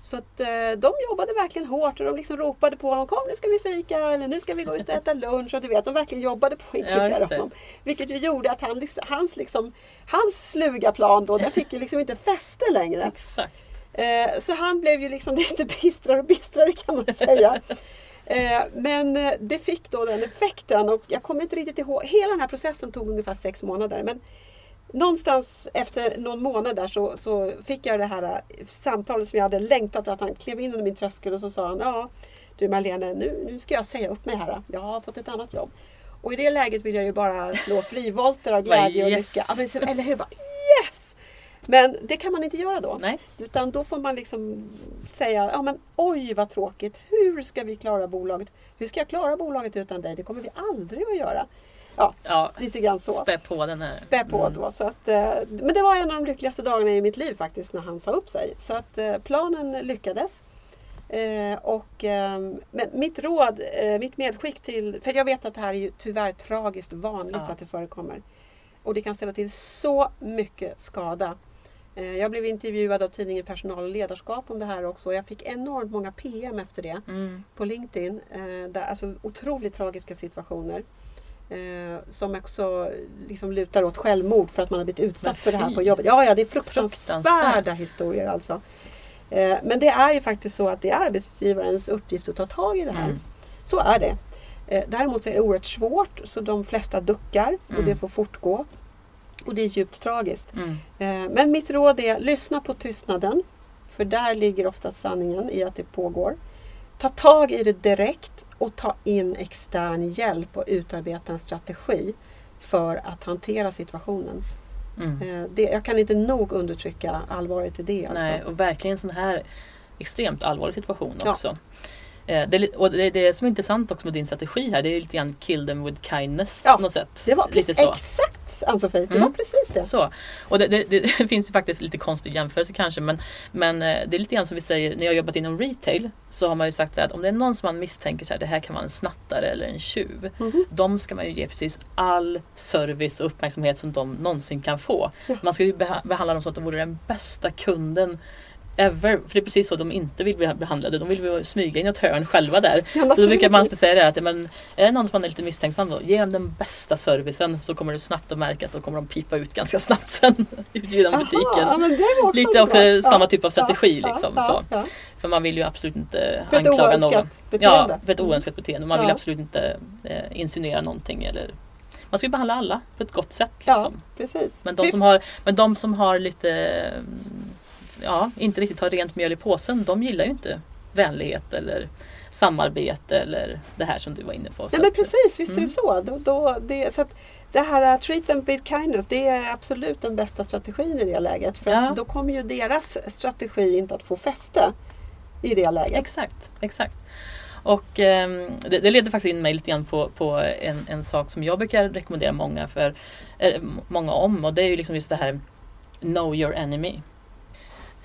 Speaker 2: Så att eh, de jobbade verkligen hårt och de liksom ropade på honom. Kom nu ska vi fika eller nu ska vi gå ut och äta lunch. Och du vet, de verkligen jobbade på att
Speaker 1: Ja,
Speaker 2: honom. Vilket ju gjorde att han, liksom- hans, liksom, hans sluga plan då, den fick ju liksom inte fäste längre.
Speaker 1: Exakt.
Speaker 2: Eh, så han blev ju liksom lite bistrare och bistrare kan man säga. Eh, men eh, det fick då den effekten och jag kommer inte riktigt ihåg. Hela den här processen tog ungefär sex månader. Men någonstans efter någon månad där så, så fick jag det här eh, samtalet som jag hade längtat att han klev in under min tröskel och så sa han Ja du Marlene nu, nu ska jag säga upp mig här. Jag har fått ett annat jobb. Och i det läget vill jag ju bara slå frivolter av glädje och
Speaker 1: Yes.
Speaker 2: lycka. Ja, men, så- eller hur? Bara! Men det kan man inte göra då.
Speaker 1: Nej.
Speaker 2: Utan då får man liksom säga, ja men oj vad tråkigt. Hur ska vi klara bolaget? Hur ska jag klara bolaget utan dig? Det kommer vi aldrig att göra. Ja,
Speaker 1: Ja,
Speaker 2: lite grann så.
Speaker 1: spä på den här.
Speaker 2: Spä på
Speaker 1: Mm.
Speaker 2: då. Så att, eh, men det var en av de lyckligaste dagarna i mitt liv faktiskt när han sa upp sig. Så att eh, planen lyckades. Eh, och, eh, men mitt råd, eh, mitt medskick till, för jag vet att det här är ju tyvärr tragiskt vanligt
Speaker 1: Ja.
Speaker 2: att det förekommer. Och det kan ställa till så mycket skada. Eh, jag blev intervjuad av tidningen Personal och ledarskap om det här också. och Jag fick enormt många PM efter det
Speaker 1: Mm.
Speaker 2: på LinkedIn. Eh, där, alltså otroligt tragiska situationer. Eh, som också liksom lutar åt självmord för att man har blivit utsatt för det här på jobbet. Ja, ja det är fruktansvärda
Speaker 1: Fruktansvärt.
Speaker 2: historier alltså. Men det är ju faktiskt så att det är arbetsgivarens uppgift att ta tag i det här.
Speaker 1: Mm.
Speaker 2: Så är det. Däremot så är det oerhört svårt så de flesta duckar och
Speaker 1: Mm.
Speaker 2: det får fortgå. Och det är djupt tragiskt.
Speaker 1: Mm.
Speaker 2: Eh, Men mitt råd är, lyssna på tystnaden. För där ligger oftast sanningen i att det pågår. Ta tag i det direkt och ta in extern hjälp och utarbeta en strategi för att hantera situationen.
Speaker 1: Mm.
Speaker 2: Eh, Det, jag kan inte nog undertrycka allvaret i det. Alltså.
Speaker 1: Nej, och verkligen en sån här extremt allvarlig situation
Speaker 2: Ja.
Speaker 1: också. Eh, Det, och det, det som är intressant också med din strategi här, det är lite grann kill them with kindness
Speaker 2: Ja,
Speaker 1: på något sätt.
Speaker 2: Det var precis,
Speaker 1: så.
Speaker 2: Ann-Sofie, det
Speaker 1: Mm.
Speaker 2: var precis det.
Speaker 1: Så. Och det, det, det finns ju faktiskt lite konstig jämförelse kanske men, men eh, det är lite grann som vi säger när jag jobbat inom retail så har man ju sagt att om det är någon som man misstänker så här, det här kan vara en snattare eller en tjuv.
Speaker 2: Mhm.
Speaker 1: De ska man ju ge precis all service och uppmärksamhet som de någonsin kan få.
Speaker 2: Ja.
Speaker 1: Man ska ju beha- behandla dem så att de vore den bästa kunden ever. För det är precis så de inte vill bli behandlade. De vill smyga in i ett hörn själva där.
Speaker 2: Ja,
Speaker 1: Så då brukar man alltid säga det att ja, men, är det någon som man är lite misstänksam då, ge dem den bästa servicen så kommer du snabbt att märka att då kommer de pipa ut ganska snabbt sen ut genom butiken.
Speaker 2: ja, också
Speaker 1: Lite
Speaker 2: bra.
Speaker 1: också
Speaker 2: Ja,
Speaker 1: samma typ av strategi
Speaker 2: ja,
Speaker 1: liksom.
Speaker 2: ja,
Speaker 1: så.
Speaker 2: ja.
Speaker 1: För man vill ju absolut inte
Speaker 2: För
Speaker 1: anklaga någon.
Speaker 2: oönskat
Speaker 1: Ja,
Speaker 2: beteende.
Speaker 1: för ett oönskat beteende. Man vill
Speaker 2: Ja.
Speaker 1: absolut inte eh, insinuera någonting. Eller, man ska ju behandla alla på ett gott sätt.
Speaker 2: Ja,
Speaker 1: Liksom.
Speaker 2: precis.
Speaker 1: Men, de som har, men de som har lite, ja, inte riktigt har rent mjöl i påsen, de gillar ju inte vänlighet eller samarbete eller det här som du var inne på.
Speaker 2: Nej men precis, visst är
Speaker 1: Mm.
Speaker 2: det så. Då, då, det, så att det här uh, treat them with kindness, det är absolut den bästa strategin i det läget. För
Speaker 1: Ja.
Speaker 2: då kommer ju deras strategi inte att få fäste i det läget.
Speaker 1: Exakt, exakt. Och ehm, det, det leder faktiskt in mig lite grann på, på en, en sak som jag brukar rekommendera många, för, eh, många om och det är ju liksom just det här know your enemy.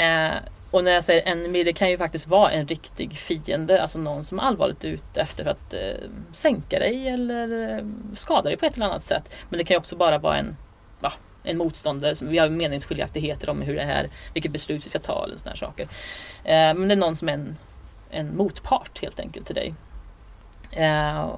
Speaker 1: Eh, och när jag säger enemy, det kan ju faktiskt vara en riktig fiende, alltså någon som är allvarligt ute efter att eh, sänka dig eller eh, skada dig på ett eller annat sätt. Men det kan ju också bara vara en, en motståndare, vi har meningsskiljaktigheter om hur det här, vilket beslut vi ska ta eller sådana saker. Eh, men det är någon som är en, en motpart helt enkelt till dig. Eh,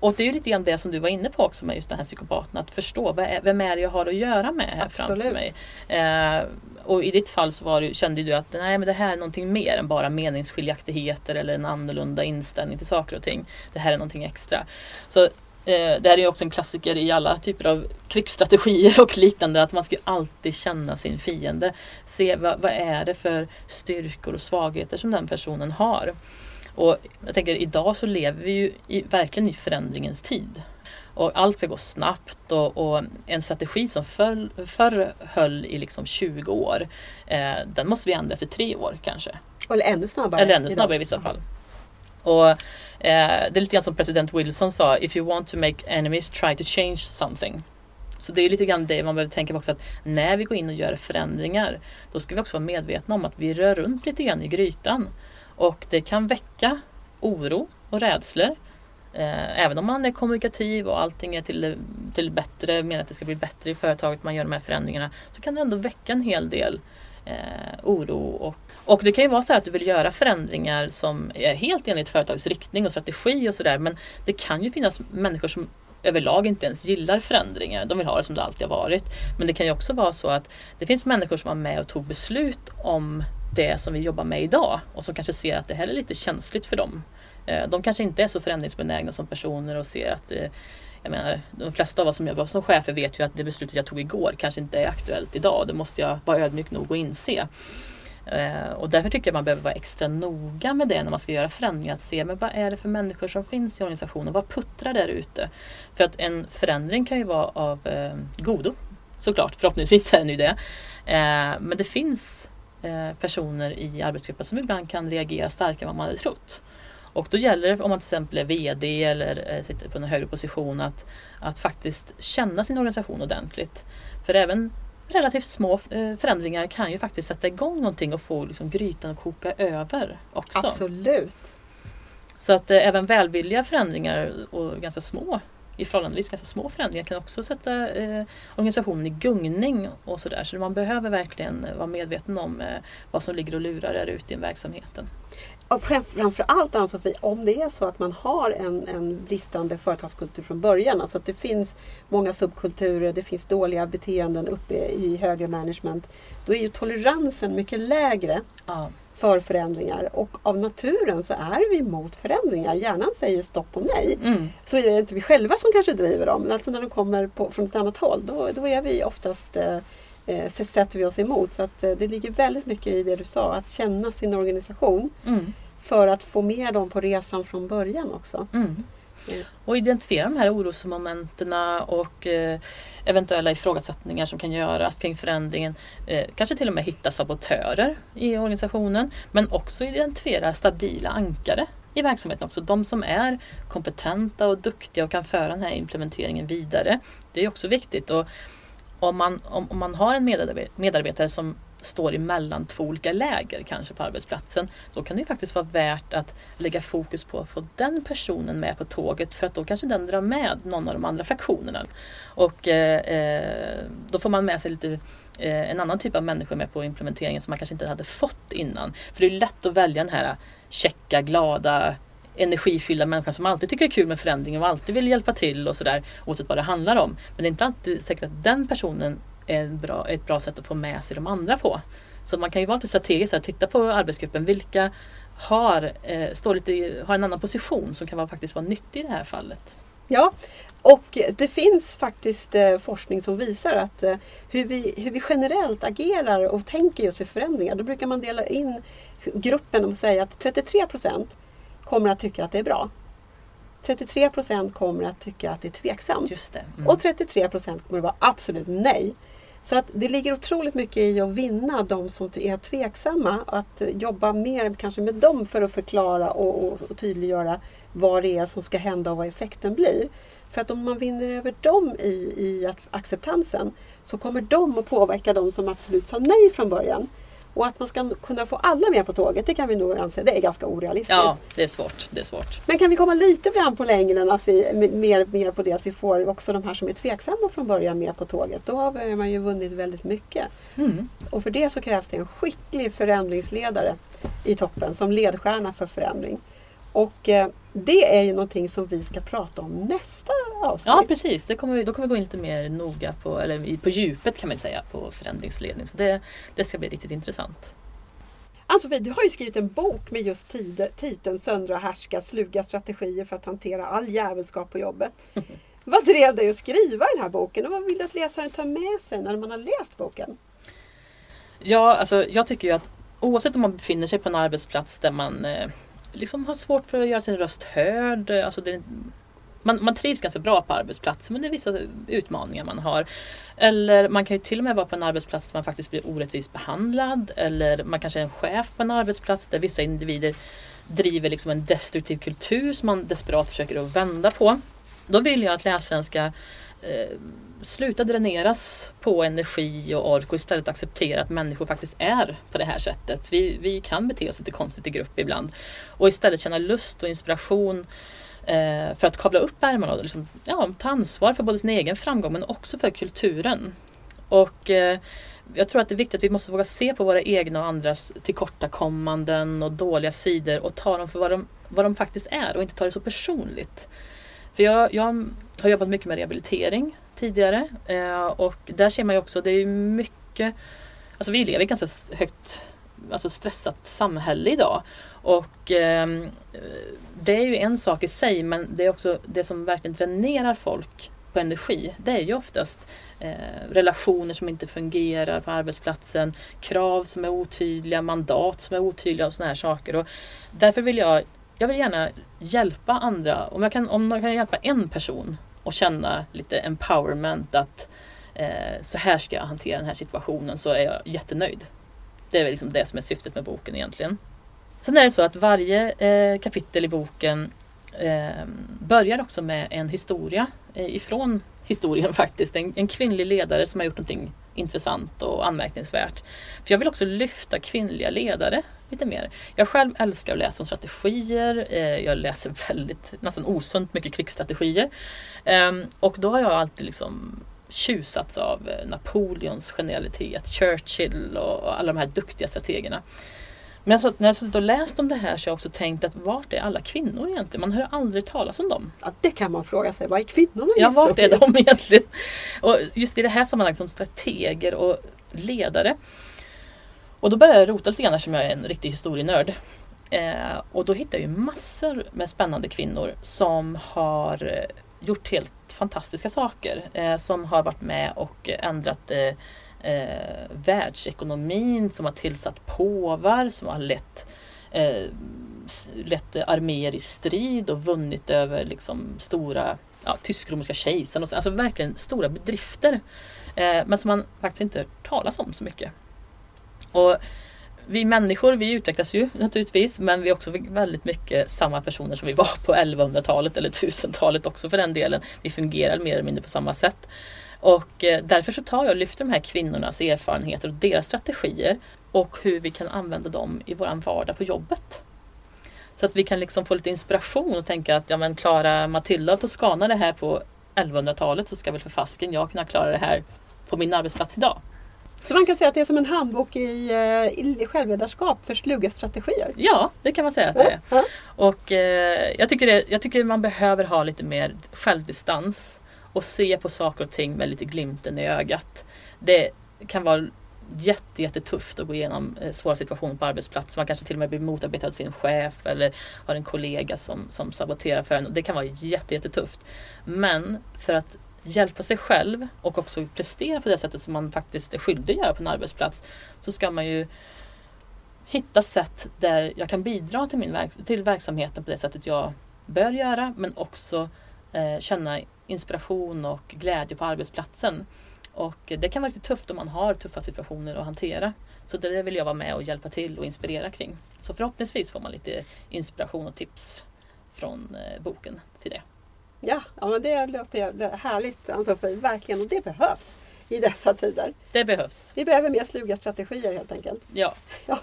Speaker 1: och det är ju lite grann det som du var inne på också med just den här psykopaten, att förstå är, vem är det jag har att göra med här Absolut. framför mig. Eh, och i ditt fall så var det, kände du att nej, men det här är någonting mer än bara meningsskiljaktigheter eller en annorlunda inställning till saker och ting. Det här är någonting extra. Så eh, det här är också en klassiker i alla typer av krigsstrategier och liknande att man ska alltid känna sin fiende. Se vad, vad är det för styrkor och svagheter som den personen har. Och jag tänker idag så lever vi ju i, verkligen i förändringens tid. Och allt ska gå snabbt och, och en strategi som förr, förr höll i liksom 20 år, eh, den måste vi ändra efter tre år kanske.
Speaker 2: Eller ännu snabbare.
Speaker 1: Eller ännu snabbare i vissa fall. Och eh, Det är lite grann som president Wilson sa, if you want to make enemies try to change something. Så det är lite grann det man behöver tänka på också att när vi går in och gör förändringar då ska vi också vara medvetna om att vi rör runt lite grann i grytan. Och det kan väcka oro och rädslor. Eh, även om man är kommunikativ och allting är till, till bättre, menar att det ska bli bättre i företaget, man gör de här förändringarna, så kan det ändå väcka en hel del eh, oro. Och, och det kan ju vara så att du vill göra förändringar som är helt enligt företagets riktning och strategi och sådär, men det kan ju finnas människor som överlag inte ens gillar förändringar. De vill ha det som det alltid har varit. Men det kan ju också vara så att det finns människor som var med och tog beslut om det som vi jobbar med idag och som kanske ser att det här är lite känsligt för dem. Eh, de kanske inte är så förändringsbenägna som personer och ser att eh, jag menar, de flesta av oss som jobbar som chefer vet ju att det beslutet jag tog igår kanske inte är aktuellt idag. Det måste jag vara ödmjuk nog att inse. Eh, och därför tycker jag man behöver vara extra noga med det när man ska göra förändringar. Att se men vad är det för människor som finns i organisationen? Vad puttrar där ute? För att en förändring kan ju vara av eh, godo såklart. Förhoppningsvis är den ju det. Eh, men det finns personer i arbetsgruppen som ibland kan reagera starkare än vad man hade trott. Och då gäller det om man till exempel är VD eller eh, sitter på en högre position att, att faktiskt känna sin organisation ordentligt. För även relativt små eh, förändringar kan ju faktiskt sätta igång någonting och få liksom grytan att koka över också.
Speaker 2: Absolut.
Speaker 1: Så att även välvilliga förändringar och ganska små i förhållandevis ganska små förändringar kan också sätta eh, organisationen i gungning och sådär. Så man behöver verkligen vara medveten om eh, vad som ligger och lurar där ute i verksamheten.
Speaker 2: Och framförallt Ann-Sofie, om det är så att man har en, en bristande företagskultur från början, alltså att det finns många subkulturer, det finns dåliga beteenden uppe i högre management, då är ju toleransen mycket lägre. Ja för förändringar och av naturen så är vi emot förändringar. Hjärnan säger stopp och nej. Mm. Så är det inte vi själva som kanske driver dem. Men alltså när de kommer på, från ett annat håll då, då är vi oftast eh, eh sätter vi oss emot. Så att, eh, det ligger väldigt mycket i det du sa, att känna sin organisation. Mm. För att få med dem på resan från början också. Mm. Mm.
Speaker 1: Och identifiera de här orosmomenten och eh, eventuella ifrågasättningar som kan göras kring förändringen. Eh, kanske till och med hitta sabotörer i organisationen. Men också identifiera stabila ankare i verksamheten också. De som är kompetenta och duktiga och kan föra den här implementeringen vidare. Det är också viktigt. Och om man, om, om man har en medarbetare som står emellan två olika läger kanske på arbetsplatsen. Då kan det ju faktiskt vara värt att lägga fokus på att få den personen med på tåget för att då kanske den drar med någon av de andra fraktionerna. Och eh, eh då får man med sig lite eh, en annan typ av människor med på implementeringen som man kanske inte hade fått innan. För det är lätt att välja den här checka, glada, energifyllda människan som alltid tycker det är kul med förändring och alltid vill hjälpa till och sådär oavsett vad det handlar om. Men det är inte alltid säkert att den personen en bra, ett bra sätt att få med sig de andra på. Så man kan ju vara lite strategisk och titta på arbetsgruppen. Vilka har, eh, står lite, har en annan position som kan vara, faktiskt vara nyttig i det här fallet?
Speaker 2: Ja, och det finns faktiskt eh, forskning som visar att eh, hur, vi, hur vi generellt agerar och tänker just vid förändringar. Då brukar man dela in gruppen och säga att 33 procent kommer att tycka att det är bra. 33 procent kommer att tycka att det är tveksamt.
Speaker 1: Just det. Mm.
Speaker 2: Och 33 procent kommer att vara absolut nej. Så att det ligger otroligt mycket i att vinna de som är tveksamma. Att jobba mer kanske med dem för att förklara och, och, och tydliggöra vad det är som ska hända och vad effekten blir. För att om man vinner över dem i, i acceptansen så kommer de att påverka de som absolut sa nej från början. Och att man ska kunna få alla med på tåget, det kan vi nog anse, det är ganska orealistiskt.
Speaker 1: Ja, det är svårt. Det är svårt.
Speaker 2: Men kan vi komma lite fram på längden, att vi, mer, mer på det att vi får också de här som är tveksamma från början med på tåget. Då har man ju vunnit väldigt mycket. Mm. Och för det så krävs det en skicklig förändringsledare i toppen som ledstjärna för förändring. Och eh, det är ju någonting som vi ska prata om nästa avsnitt.
Speaker 1: Ja precis, det kommer vi, då kommer vi gå in lite mer noga på, eller på djupet kan man säga, på förändringsledning. Så det, det ska bli riktigt intressant.
Speaker 2: Ann-Sofie, du har ju skrivit en bok med just titeln Söndra och härska, sluga strategier för att hantera all jävelskap på jobbet. vad drev dig att skriva den här boken och vad vill du att läsaren tar med sig när man har läst boken?
Speaker 1: Ja, alltså jag tycker ju att oavsett om man befinner sig på en arbetsplats där man eh, liksom har svårt för att göra sin röst hörd. Alltså det, man, man trivs ganska bra på arbetsplatsen men det är vissa utmaningar man har. Eller man kan ju till och med vara på en arbetsplats där man faktiskt blir orättvist behandlad. Eller man kanske är en chef på en arbetsplats där vissa individer driver liksom en destruktiv kultur som man desperat försöker att vända på. Då vill jag att läsaren ska eh, sluta dräneras på energi och ork och istället acceptera att människor faktiskt är på det här sättet. Vi, vi kan bete oss lite konstigt i grupp ibland. Och istället känna lust och inspiration eh, för att kavla upp ärmarna och liksom, ja, ta ansvar för både sin egen framgång men också för kulturen. Och eh, jag tror att det är viktigt att vi måste våga se på våra egna och andras tillkortakommanden och dåliga sidor och ta dem för vad de, vad de faktiskt är och inte ta det så personligt. För jag, jag har jobbat mycket med rehabilitering tidigare. Eh, och där ser man ju också, det är mycket, alltså vi lever i ett ganska högt alltså stressat samhälle idag. Och eh, det är ju en sak i sig men det är också det som verkligen dränerar folk på energi. Det är ju oftast eh, relationer som inte fungerar på arbetsplatsen, krav som är otydliga, mandat som är otydliga och sådana här saker. Och därför vill jag, jag vill gärna hjälpa andra. Om jag kan, om jag kan hjälpa en person och känna lite empowerment att eh, så här ska jag hantera den här situationen så är jag jättenöjd. Det är väl liksom det som är syftet med boken egentligen. Sen är det så att varje eh, kapitel i boken eh, börjar också med en historia eh, ifrån historien faktiskt. En, en kvinnlig ledare som har gjort någonting intressant och anmärkningsvärt. För jag vill också lyfta kvinnliga ledare lite mer. Jag själv älskar att läsa om strategier. Eh, jag läser väldigt, nästan osunt mycket krigsstrategier. Ehm, och då har jag alltid liksom tjusats av eh, Napoleons genialitet, Churchill och alla de här duktiga strategerna. Men så, när jag suttit och läst om det här så har jag också tänkt att vart är alla kvinnor egentligen? Man hör aldrig talas om dem.
Speaker 2: Ja, det kan man fråga sig. Var är kvinnorna
Speaker 1: Ja, vart är de egentligen? Och just i det här sammanhanget som strateger och ledare. Och då började jag rota lite grann eftersom jag är en riktig historienörd. Eh, och då hittade jag ju massor med spännande kvinnor som har eh, gjort helt fantastiska saker. Eh, som har varit med och ändrat eh, eh, världsekonomin, som har tillsatt påvar, som har lett, eh, lett arméer i strid och vunnit över liksom, stora ja, tysk-romerska kejsaren. Alltså verkligen stora bedrifter. Eh, men som man faktiskt inte hört talas om så mycket. Och vi människor vi utvecklas ju naturligtvis men vi är också väldigt mycket samma personer som vi var på 1100-talet eller 1000-talet också för den delen. Vi fungerar mer eller mindre på samma sätt. Och eh, därför så tar jag och lyfter de här kvinnornas erfarenheter och deras strategier och hur vi kan använda dem i vår vardag på jobbet. Så att vi kan liksom få lite inspiration och tänka att ja men klarar Matilda och Toscana det här på 1100-talet så ska väl för fasken jag kunna klara det här på min arbetsplats idag.
Speaker 2: Så man kan säga att det är som en handbok i, eh, i självledarskap för sluga strategier?
Speaker 1: Ja, det kan man säga att det är. Ja. Och eh, jag, tycker det, jag tycker man behöver ha lite mer självdistans och se på saker och ting med lite glimten i ögat. Det kan vara jätte, jättetufft att gå igenom eh, svåra situationer på arbetsplatsen. Man kanske till och med blir motarbetad av sin chef eller har en kollega som, som saboterar för en. Det kan vara jätte, jättetufft. Men för att hjälpa sig själv och också prestera på det sättet som man faktiskt är skyldig att göra på en arbetsplats så ska man ju hitta sätt där jag kan bidra till, min verks till verksamheten på det sättet jag bör göra men också eh, känna inspiration och glädje på arbetsplatsen. Och det kan vara riktigt tufft om man har tuffa situationer att hantera. Så det vill jag vara med och hjälpa till och inspirera kring. Så förhoppningsvis får man lite inspiration och tips från eh, boken till det.
Speaker 2: Ja, ja men det låter härligt Ann-Sofie, verkligen. Och det behövs i dessa tider.
Speaker 1: Det behövs.
Speaker 2: Vi behöver mer sluga strategier helt enkelt.
Speaker 1: Ja.
Speaker 2: Ja.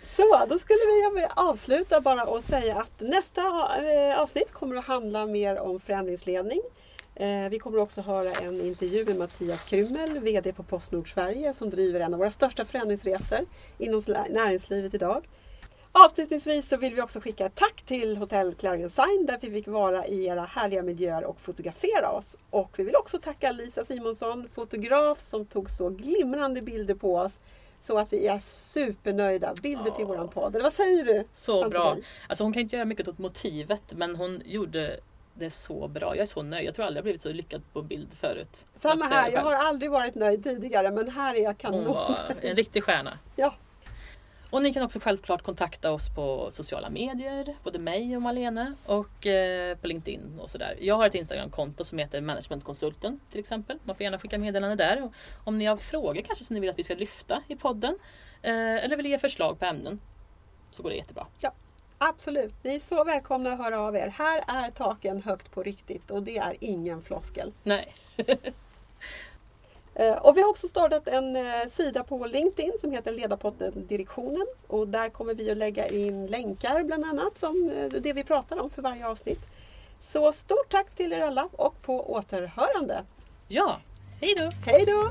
Speaker 2: Så, då skulle vi vilja avsluta bara och säga att nästa eh, avsnitt kommer att handla mer om förändringsledning. Eh, Vi kommer också höra en intervju med Mattias Krymmel, VD på Postnord Sverige som driver en av våra största förändringsresor inom näringslivet idag. Avslutningsvis så vill vi också skicka ett tack till Hotell Clarion Sign där vi fick vara i era härliga miljöer och fotografera oss. Och vi vill också tacka Lisa Simonsson, fotograf som tog så glimrande bilder på oss så att vi är supernöjda. Bilder till
Speaker 1: Ja.
Speaker 2: våran podd. Eller vad säger du?
Speaker 1: Så bra.
Speaker 2: Ann-Sofie?
Speaker 1: Alltså hon kan inte göra mycket åt motivet men hon gjorde det så bra. Jag är så nöjd. Jag tror aldrig jag blivit så lyckad på bild förut.
Speaker 2: Samma här, jag har aldrig varit nöjd tidigare men här är jag
Speaker 1: Hon
Speaker 2: kanon.
Speaker 1: var en riktig stjärna.
Speaker 2: Ja.
Speaker 1: Och ni kan också självklart kontakta oss på sociala medier, både mig och Malene och eh, på LinkedIn och sådär. Jag har ett Instagramkonto som heter Managementkonsulten till exempel. Man får gärna skicka meddelande där. Och om ni har frågor kanske som ni vill att vi ska lyfta i podden eh, eller vill ge förslag på ämnen så går det jättebra.
Speaker 2: Absolut, ni är så välkomna att höra av er. Här är taken högt på riktigt och det är ingen floskel.
Speaker 1: Nej.
Speaker 2: Eh, Och vi har också startat en eh, sida på LinkedIn som heter Ledarpodden Direktionen och där kommer vi att lägga in länkar bland annat som eh, det vi pratar om för varje avsnitt. Så stort tack till er alla och på återhörande.
Speaker 1: Ja, hej då!
Speaker 2: Hej då!